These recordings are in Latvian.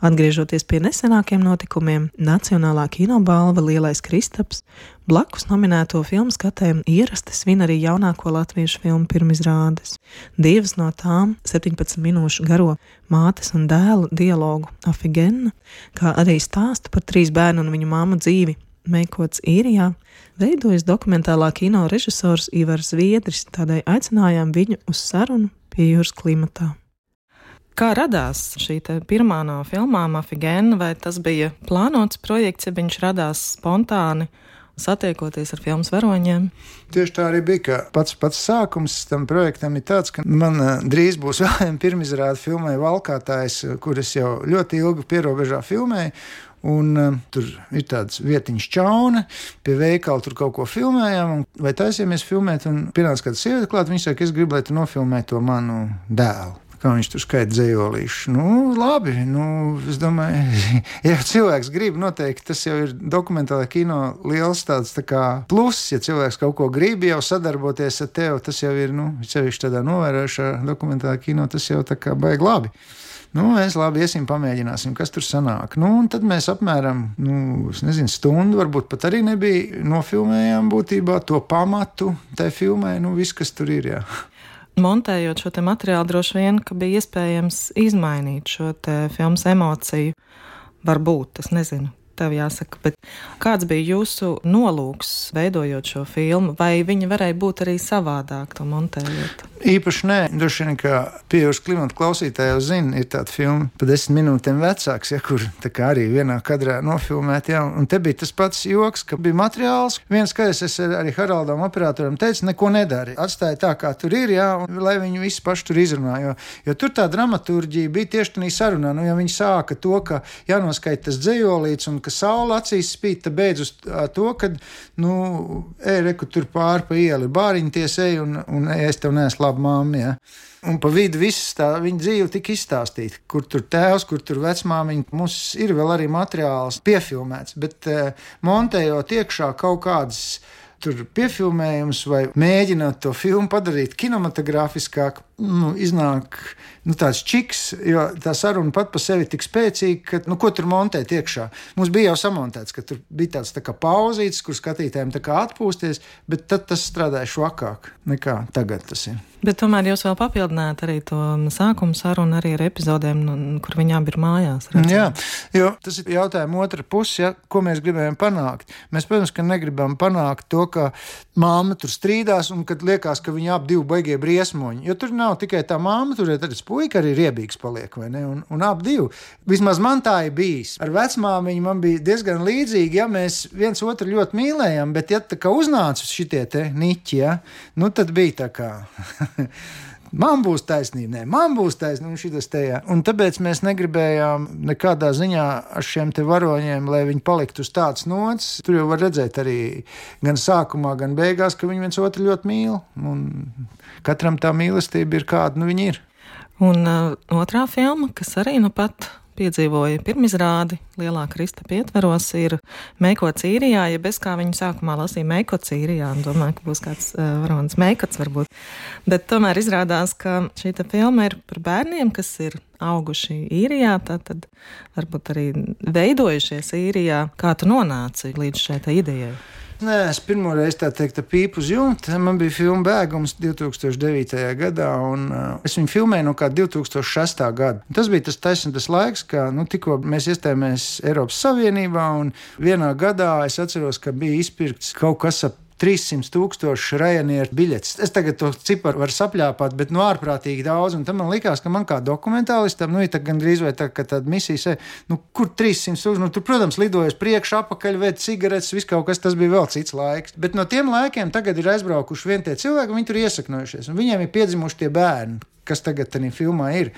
Atgriežoties pie nesenākiem notikumiem, Nacionālā kinobalva Lielais Kristaps blakus nominēto filmu skatēm ierasti svin arī jaunāko latviešu filmu pirmizrādes. Divas no tām - 17 minūšu garo mātes un dēla dialogu Afigena, kā arī stāstu par trīs bērnu un viņu māmu dzīvi Meikots īrijā, veidojas dokumentālā kino režisors Ivars Viedris, tādēļ aicinājām viņu uz sarunu pie jūras klimatā. Kā radās šī pirmā no filmām, Afigēna, vai tas bija plānots projekts, ja viņš radās spontāni? satiekoties ar filmu varoņiem. Tieši tā arī bija. Pats, pats sākums tam projektam ir tāds, ka man uh, drīz būs vēl viena pirmizrāde filmai Valkātājs, kuras jau ļoti ilgi pierobežā filmēju. Un, uh, tur ir tāds vietiņš, čauna, pie veikala tur kaut ko filmējām, vai taisījāmies filmēt. Un pienāca kāda sieviete klāt, viņa saka, es gribu, lai tu nofilmē to manu dēlu kā viņš tur skaita dzējolīšu. Nu, labi, nu, es domāju, ja cilvēks grib, noteikti tas jau ir dokumentālajā kino liels tāds tā kā pluss. Ja cilvēks kaut ko grib jau sadarboties ar tevi, tas jau ir, nu, sevišķi tādā novērošā dokumentālajā kino, tas jau tā kā baigi labi. Nu, mēs labi iesim, pamēģināsim, kas tur sanāk. Nu, tad mēs apmēram nu, nezinu, stundu, varbūt pat arī nebija nofilmējām būtībā to pamatu tai filmai, nu, viss, kas tur ir. Jā montējot šo materiālu, droši vien bija iespējams izmainīt šo filmas emociju. Varbūt, es nezinu tev jāsaka. Bet kāds bija jūsu nolūks veidojot šo filmu? Vai viņa varēja būt arī savādāk, to montējot? Īpaši nē, droši vien, ka pieaugušas klimata klausītāji jau zina, ir tāda filma, pa desmit minūtēm vecāks, ja, kur arī vienā kadrā nofilmēta. Ja, un te bija tas pats joks, ka bija materiāls. Viens, kā es arī Haraldam, operatoram teicu, neko nedari. Atstāja tā, kā tur ir, ja, un lai viņi visi paši tur izrunā. Jo, jo tur tā dramaturģija bija tieši tādā sarunā. Nu, ja viņi sāka to, ka jānoskaita tas dzējolīts un ka saule acīs spīd, tad beidz uz to, ka, nu, ej, reku tur pāri pa ielu, bāriņties ej un, un ej, es tev nesu labu māmu. Ja? Un pa vidu viss tā viņa dzīve tika izstāstīta. Kur tur tēvs, kur tur vecmāmiņa. Mums ir vēl arī materiāls piefilmēts, bet uh, montējot iekšā kaut kādas tur piefilmējums vai mēģināt to filmu padarīt kinematogrāfiskāku, nu, iznāk nu, tāds čiks, jo tā saruna pat par sevi ir tik spēcīga, ka, nu, ko tur montēt iekšā. Mums bija jau samontēts, ka tur bija tāds tā pauzītis, kur skatītājiem tā kā atpūsties, bet tad tas strādāja švakāk nekā tagad tas ir. Bet tomēr jūs vēl papildināt arī to sākumu sarunu arī ar epizodēm, nu, kur abi ir mājās. Redzam. Jā, jo tas ir jautājums otra puse, ja, ko mēs gribējām panākt. Mēs, protams, ka negribam panākt to, ka māma tur strīdās un kad liekas, ka viņi abi divi baigie briesmoņi. Jo tur nav tikai tā māma, tur ir tas puika arī riebīgs paliek, vai ne? Un, un abi divi. Vismaz man tā ir bijis. Ar vecmāmiņu man bija diezgan līdzīgi, ja mēs viens otru ļoti mīlējām, bet ja tā kā uznāca šitie te niķi, ja, nu tad bija tā kā. man būs taisnība, nē, man būs taisnība, un šis te jā. Un tāpēc mēs negribējām nekādā ziņā ar šiem te varoņiem, lai viņi paliktu uz tādas nots. Tur jau var redzēt arī gan sākumā, gan beigās, ka viņi viens otru ļoti mīl. Un katram tā mīlestība ir kāda nu viņi ir. Un uh, otrā filma, kas arī nu pat piedzīvoja pirmizrādi Lielā Kristapa ietveros, ir Meikots īrijā, ja bez kā viņu sākumā lasīja Meikots īrijā, un domāju, ka būs kāds uh, varonis Meikots varbūt. Bet tomēr izrādās, ka šī filma ir par bērniem, kas ir auguši īrijā, tad varbūt arī veidojušies īrijā. Kā tu nonāci līdz šai idejai? Nē, es pirmo reizi tā teikt, pīpu uz jumta. Man bija filma Bēgums 2009. gadā, un uh, es viņu filmēju no kā 2006. gada. Tas bija tas taisnības laiks, kad nu, tikko mēs iestājāmies Eiropas Savienībā, un vienā gadā es atceros, ka bija izpirkts kaut kas ap 300 tūkstoši Ryanair biļetes. Es tagad to ciparu varu sapļāpāt, bet nu, ārprātīgi daudz. Un tam man likās, ka man kā dokumentālistam, nu, ir gandrīz vai tā, ka tāda misija, se, nu, kur 300 tūkstoši, nu, tur, protams, lidojas priekšā, apakaļ, vēd cigaretes, viss kaut kas, tas bija vēl cits laiks. Bet no tiem laikiem tagad ir aizbraukuši vien tie cilvēki, viņi tur iesakņojušies, un viņiem ir piedzimuši tie bērni kas tagad tajā filmā ir.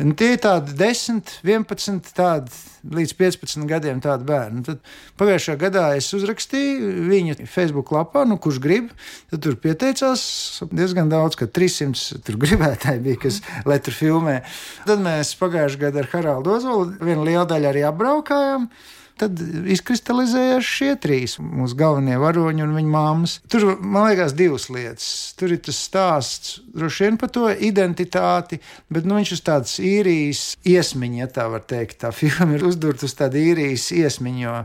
Un tie ir tādi 10, 11, tādi līdz 15 gadiem tādi bērni. Tad pagājušajā gadā es uzrakstīju viņu Facebook lapā, nu, kurš grib. Tad tur pieteicās diezgan daudz, ka 300 tur gribētāji bija, kas, lai tur filmē. Tad mēs pagājušajā gadā ar Haraldu Ozolu vienu lielu daļu arī apbraukājām. Tad izkristalizējās šie trīs mūsu galvenie varoņi un viņa māmas. Tur, man liekas, divas lietas. Tur ir tas stāsts droši vien par to identitāti, bet nu, viņš uz tādas īrijas iesmiņa, ja tā var teikt. Tā filma ir uzdurta uz tādu īrijas iesmiņu.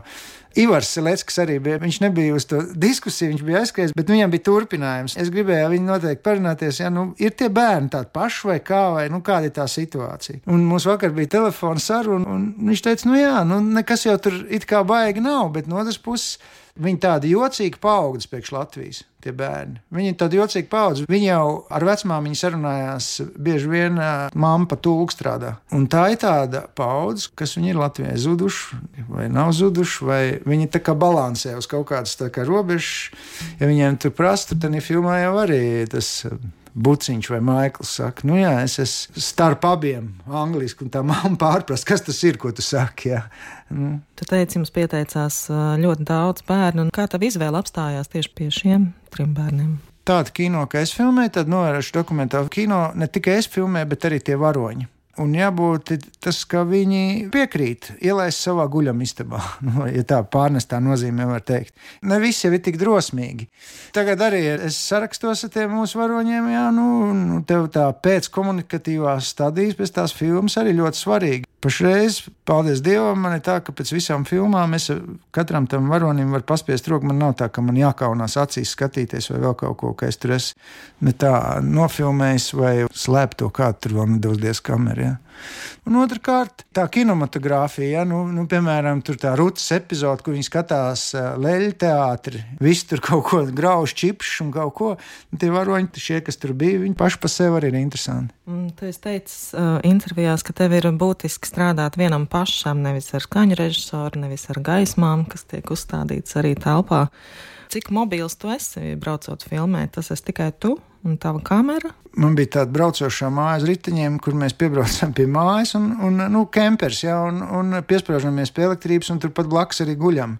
Ivars Leckis arī bija. Viņš nebija uz to diskusiju, viņš bija aizskrējis, bet viņam bija turpinājums. Es gribēju viņu noteikti parunāties, ja nu, ir tie bērni tādi paši vai kā, vai nu, kāda ir tā situācija. Un mums vakar bija telefona saruna, un viņš teica, nu jā, nu, nekas jau tur it kā baigi nav, bet no otras puses Viņi tādi jocīgi paaugstas priekš Latvijas. Viņi ir tādi jocīgi paaugstas. Viņi jau ar vecmāmiņu sarunājās, bieži vien mamma pa tūlku strādā. Un tā ir tāda paudze, kas viņi ir Latvijai zuduši, vai nav zuduši, vai viņi tā kā balansē uz kaut kādas kā robežas. Ja viņiem tur prasa, tad filmā jau arī tas Buciņš vai Maikls saka, nu jā, es esmu starp abiem angliski, un tā mamma pārprast, kas tas ir, ko tu saki. Jā. Nu. Tu teici, jums pieteicās ļoti daudz bērnu, un kā tā izvēle apstājās tieši pie šiem trim bērniem? Tāda kino, ka es filmēju, tad novērošu dokumentālu kino, ne tikai es filmēju, bet arī tie varoņi. Un jābūt tas, ka viņi piekrīt ielaist savā guļamistabā, nu, ja tā pārnestā nozīmē var teikt. Ne visi jau ir tik drosmīgi. Tagad arī es sarakstos ar tiem mūsu varoņiem, jā, nu, nu tev tā pēckomunikatīvās stadijas pēc tās filmas arī ļoti svarīgi. Pašreiz, paldies Dievam, man ir tā, ka pēc visām filmām es katram tam varonim varu paspiest roku. Man nav tā, ka man jākaunās acīs skatīties vai vēl kaut ko, ka es tur esmu nofilmējis vai slēpt to kādu tur vēl nedodies kamerā. Ja. Un otrkārt, tā kinematogrāfija, ja, nu, nu, piemēram, tā rutas epizode, kur viņi skatās uh, leļu teātri, visi tur kaut ko grauž, čipšus un kaut ko. Un tie varoņi, šie, kas tur bija, viņi paši par sevi arī ir interesanti. Un tu esi teicis uh, intervijās, ka tev ir būtiski strādāt vienam pašam, nevis ar skaņu režisoru, nevis ar gaismām, kas tiek uzstādīts arī telpā. Cik mobils tu esi braucot filmēt? Tas esi tikai tu un tava kamera. Man bija tāda braucošā māja uz riteņiem, kur mēs piebraucam pie mājas, un, un nu, kempers, ja, un, un piesprāžamies pie elektrības, un turpat blakus arī guļam.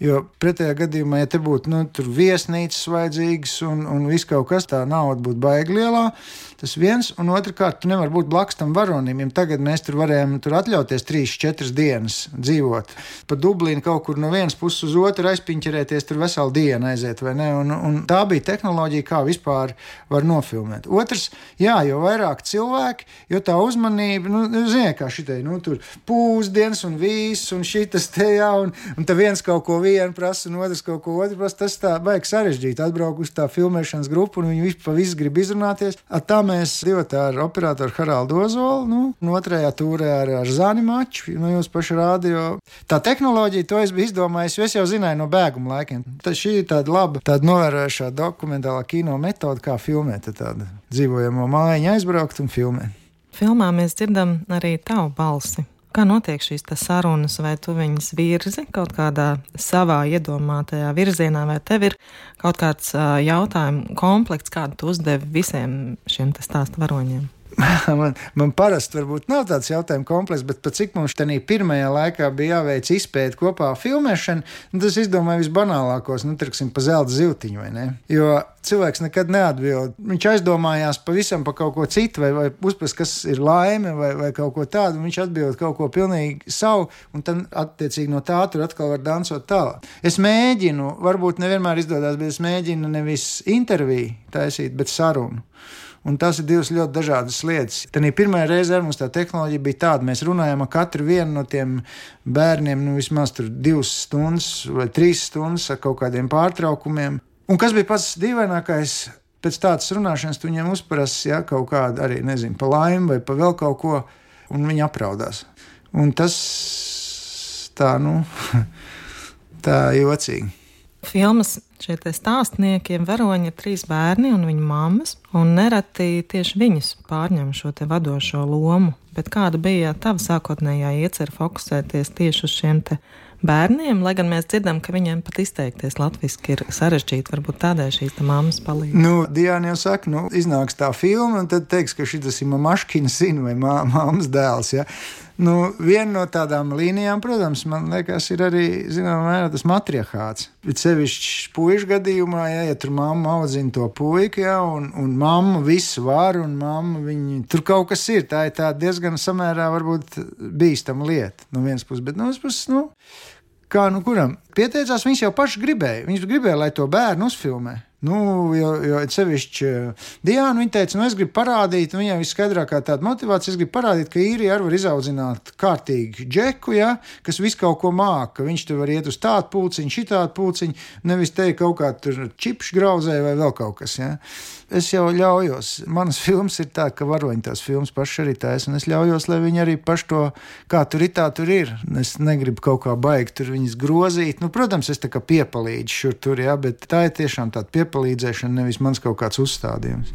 Jo pretējā gadījumā, ja te būtu nu, viesnīcas vajadzīgas un, un viss kaut kas, tā nauda būtu baigi lielā. Tas viens, un otrkārt, tu nevari būt blakus tam varonim. Ja tagad mēs tur varējām tur atļauties trīs, četras dienas dzīvot. Pa Dublīnu kaut kur no vienas puses uz otru aizpiņķerēties, tur veselu dienu aiziet, vai ne? Un, un tā bija tehnoloģija, kā vispār var nofilmēt. Otrs, jā, jo vairāk cilvēki, jo tā uzmanība, nu, nu ziniet, kā šitai, nu, tur pūzdienas un viss, un šitas te jā, un, un tā viens kaut ko vienu prasa, un otrs kaut ko otru prasa. Tas tā baigs sarežģīti. Atbraukt uz tā filmēšanas grupu, un viņi visi pa visu grib izrunāties. At tā mēs divi ar operatoru Haraldu Ozolu, nu, un otrajā tūrē ar, ar Zani Maču, nu, jūs paši rādio. Tā tehnoloģija, to es biju izdomājis, jo es jau zināju no bēguma laikiem. Tā šī ir tāda laba, tāda novērojošā dokumentālā kino metode, kā filmēt, tādu dzīvojamo mājiņu aizbraukt un filmēt. Filmā mēs dzirdam arī tavu balsi. Kā notiek šīs sarunas, vai tu viņus virzi kaut kādā savā iedomātajā virzienā, vai tev ir kaut kāds uh, jautājumu komplekts, kādu tu uzdevi visiem šiem stāstu varoņiem? man, man parasti varbūt nav tāds jautājums komplekss, bet cik mums tajā pirmajā laikā bija jāveic izpēta kopā filmēšana, nu, tas izdomāja visbanālākos, nu, teiksim, pa zelta zīltiņu, vai ne? Jo cilvēks nekad neatbild. Viņš aizdomājās pavisam par kaut ko citu, vai, vai uzprast, kas ir laime, vai, vai kaut ko tādu. Viņš atbild kaut ko pilnīgi savu, un tad, attiecīgi, no tā tur atkal var dansot tālāk. Es mēģinu, varbūt nevienmēr izdodas, bet es mēģinu nevis interviju taisīt, bet sarunu. Un tas ir divas ļoti dažādas lietas. Tad pirmā reize mums tā tehnoloģija bija tāda, mēs runājām ar katru no tiem bērniem nu, vismaz divas stundas vai trīs stundas ar kaut kādiem pārtraukumiem. Un kas bija pats dīvainākais? Pēc tādas runāšanas tu viņiem uzprasi ja, kaut kādu arī, nezinu, pa laimi vai pa vēl kaut ko, un viņi apraudās. Un tas tā, nu, tā jocīgi. Filmas šie stāstnieki, varoņi ir trīs bērni un viņu mammas, un nereti tieši viņas pārņem šo vadošo lomu. Bet kāda bija tava sākotnējā iecerē fokusēties tieši uz šiem bērniem, lai gan mēs dzirdam, ka viņiem pat izteikties latviešu ir sarežģīti. Varbūt tādēļ šīs mammas palīdz. Nu, Diana jau saka, nu, iznāks tā filma, un tad teiks, ka šis ir maškins zina vai māmas dēls. Ja? Nu, viena no tādām līnijām, protams, man liekas, ir arī zināmā mērā tas matriarchāts. Bet sevišķi puikas gadījumā, ja, ja tur mamma audzina to puiku, ja, un, un mamma visu var, un mamma viņi, tur kaut kas ir. Tā ir diezgan samērā varbūt bīstama lieta no vienas puses, bet no otras puses. Nu, kā nu kuram pieteicās, viņš jau paši gribēja. Viņš gribēja, lai to bērnu uzfilmē. Nu, jo, jo sevišķi uh, Diana, viņa teica, nu, es gribu parādīt, viņai viskaidrākā tāda motivācija, es gribu parādīt, ka īrija arī var izaudzināt kārtīgi džeku, ja, kas visu kaut ko māca. Viņš tur var iet uz tādu pulciņu, šitādu pulciņu, nevis teikt kaut kā tur čipšu grauzē vai vēl kaut kas. Ja es jau ļaujos. Manas filmas ir tā, ka varoņi tās filmas paši arī taisa, un es ļaujos, lai viņi arī paši to, kā tur ir, tā tur ir. Es negribu kaut kā baigt tur viņas grozīt. Nu, protams, es tā kā piepalīdzu šur tur, jā, bet tā ir tiešām tāda piepalīdzēšana, nevis mans kaut kāds uzstādījums.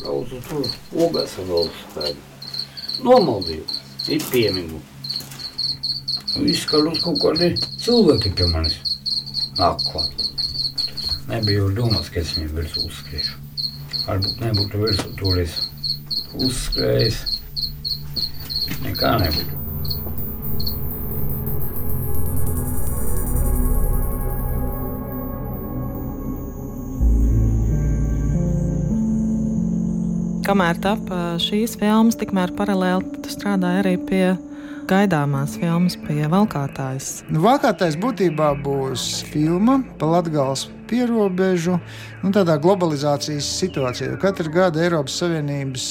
Braucu tur, ogās vēl tādu. Nomaldīju, ir piemigu. Izskaļ uz kaut kādi cilvēki pie manis nāk klāt. Nebija jau domāts, ka es viņiem virsū uzskriešu. Varbūt nebūtu virsū toreiz uzskrējis. Nekā nebūtu. Kamēr tapa šīs filmas, tikmēr paralēli tu strādāji arī pie gaidāmās filmas pie Valkātājas? Valkātājs būtībā būs filma par Latvijas pierobežu, nu, tādā globalizācijas situācijā. Katru gadu Eiropas Savienības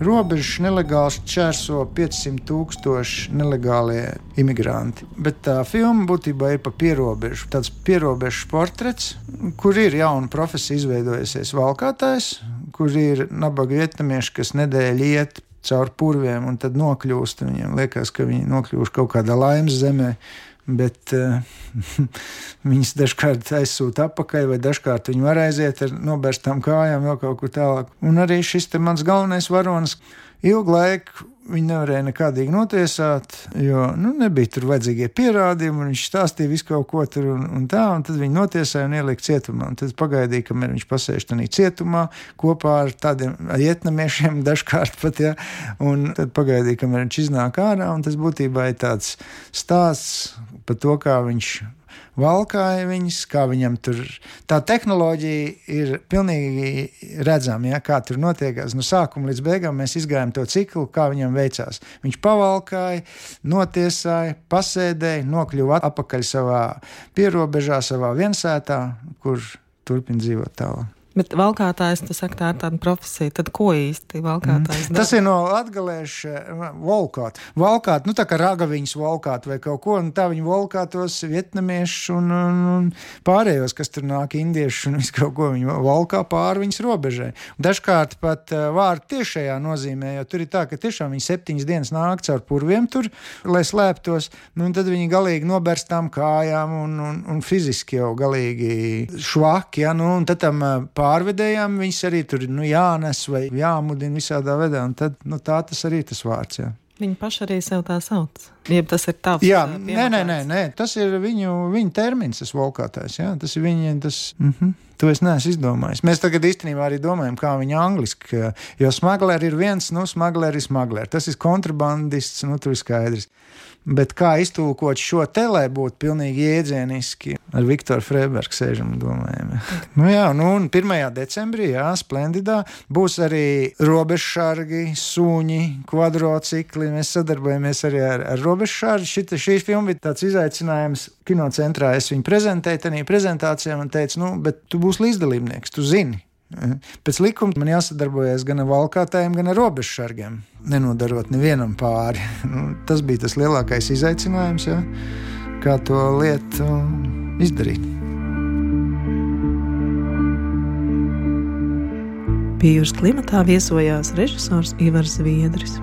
robežas nelegāli čērso 500 tūkstoši nelegālie imigranti. Bet tā filma būtībā ir par pierobežu. Tāds pierobežu portrets, kur ir jauna profesija izveidojusies valkātājs, kur ir nabaga vietnamieši, kas nedēļu iet caur purviem, un tad nokļūst. Viņiem liekas, ka viņi nokļūst kaut kādā laimes zemē. Bet uh, viņas dažkārt aizsūta atpakaļ, vai dažkārt viņi var aiziet ar nobērstām kājām, vēl kaut kur tālāk. Un arī šis mans galvenais varonis ilgu laiku Viņu nevarēja nekādīgi notiesāt, jo nu, nebija tur vajadzīgie pierādījumi. Viņš stāstīja visu kaut ko tur un, un tā, un tad viņu notiesāja un ielika cietumā. Un tad pagaidīja, kamēr viņš pasēž tajā cietumā kopā ar tādiem vietnamiešiem, dažkārt pat, ja, un tad pagaidīja, kamēr viņš iznāk ārā. Tas būtībā ir tāds stāsts par to, kā viņš valkāja viņas, kā viņam tur tā tehnoloģija ir pilnīgi redzama, ja, kā tur notiekās. No sākuma līdz beigām mēs izgājām to ciklu, kā viņam veicās. Viņš pavalkāja, notiesāja, pasēdēja, nokļuva atpakaļ savā pierobežā, savā viensētā, kur turpina dzīvot tālāk. Bet valkātājs, tas saka, tā ir tāda profesija. Tad ko īsti valkātājs mm. dara? Tas ir no latgaliešu valkāt. Valkāt, nu tā kā ragaviņas valkāt vai kaut ko, un tā viņi valkātos vietnamiešus un, un, un pārējos, kas tur nāk indieši un visu kaut ko viņi valkā pāri viņas robežai. Dažkārt pat vārdu tiešajā nozīmē, jo tur ir tā, ka tiešām viņi septiņas dienas nāk caur purviem tur, lai slēptos, nu un tad viņi galīgi noberstām kājām un, un, un fiziski jau galīgi švaki, ja, nu un tad tam pār pārvedējām, viņas arī tur nu, jānes vai jāmudina visādā veidā. Tad nu, tā tas arī tas vārds. Jā. Viņi paši arī sev tā sauc. Jeb tas ir tavs. Jā, nē, nē, nē, nē, tas ir viņu, viņu termins, tas volkātājs. Jā, tas ir viņa. Tas, mm -hmm. To es neesmu izdomājis. Mēs tagad īstenībā arī domājam, kā viņa angliski. Jo smagleri ir viens, nu, smagleri ir smagleri. Tas ir kontrabandists, nu, tur ir skaidrs. Bet kā iztulkot šo te, lai būtu pilnīgi jēdzieniski, ar Viktoru Freibergu sēžam un domājam. nu, jā, nu, un 1. decembrī, jā, splendidā, būs arī robežsargi, suņi, kvadrocikli. Mēs sadarbojamies arī ar, ar robežsargi. Šita, šī filma bija tāds izaicinājums kinocentrā. Es viņu prezentēju, tajā prezentācijā un teicu, nu, bet tu būsi līdzdalībnieks, tu zini. Pēc likuma man jāsadarbojas gan ar valkātājiem, gan ar robežsargiem, nenodarot nevienam pāri. Nu, tas bija tas lielākais izaicinājums, ja? kā to lietu izdarīt. Pie jūras klimatā viesojās režisors Ivars Zviedris.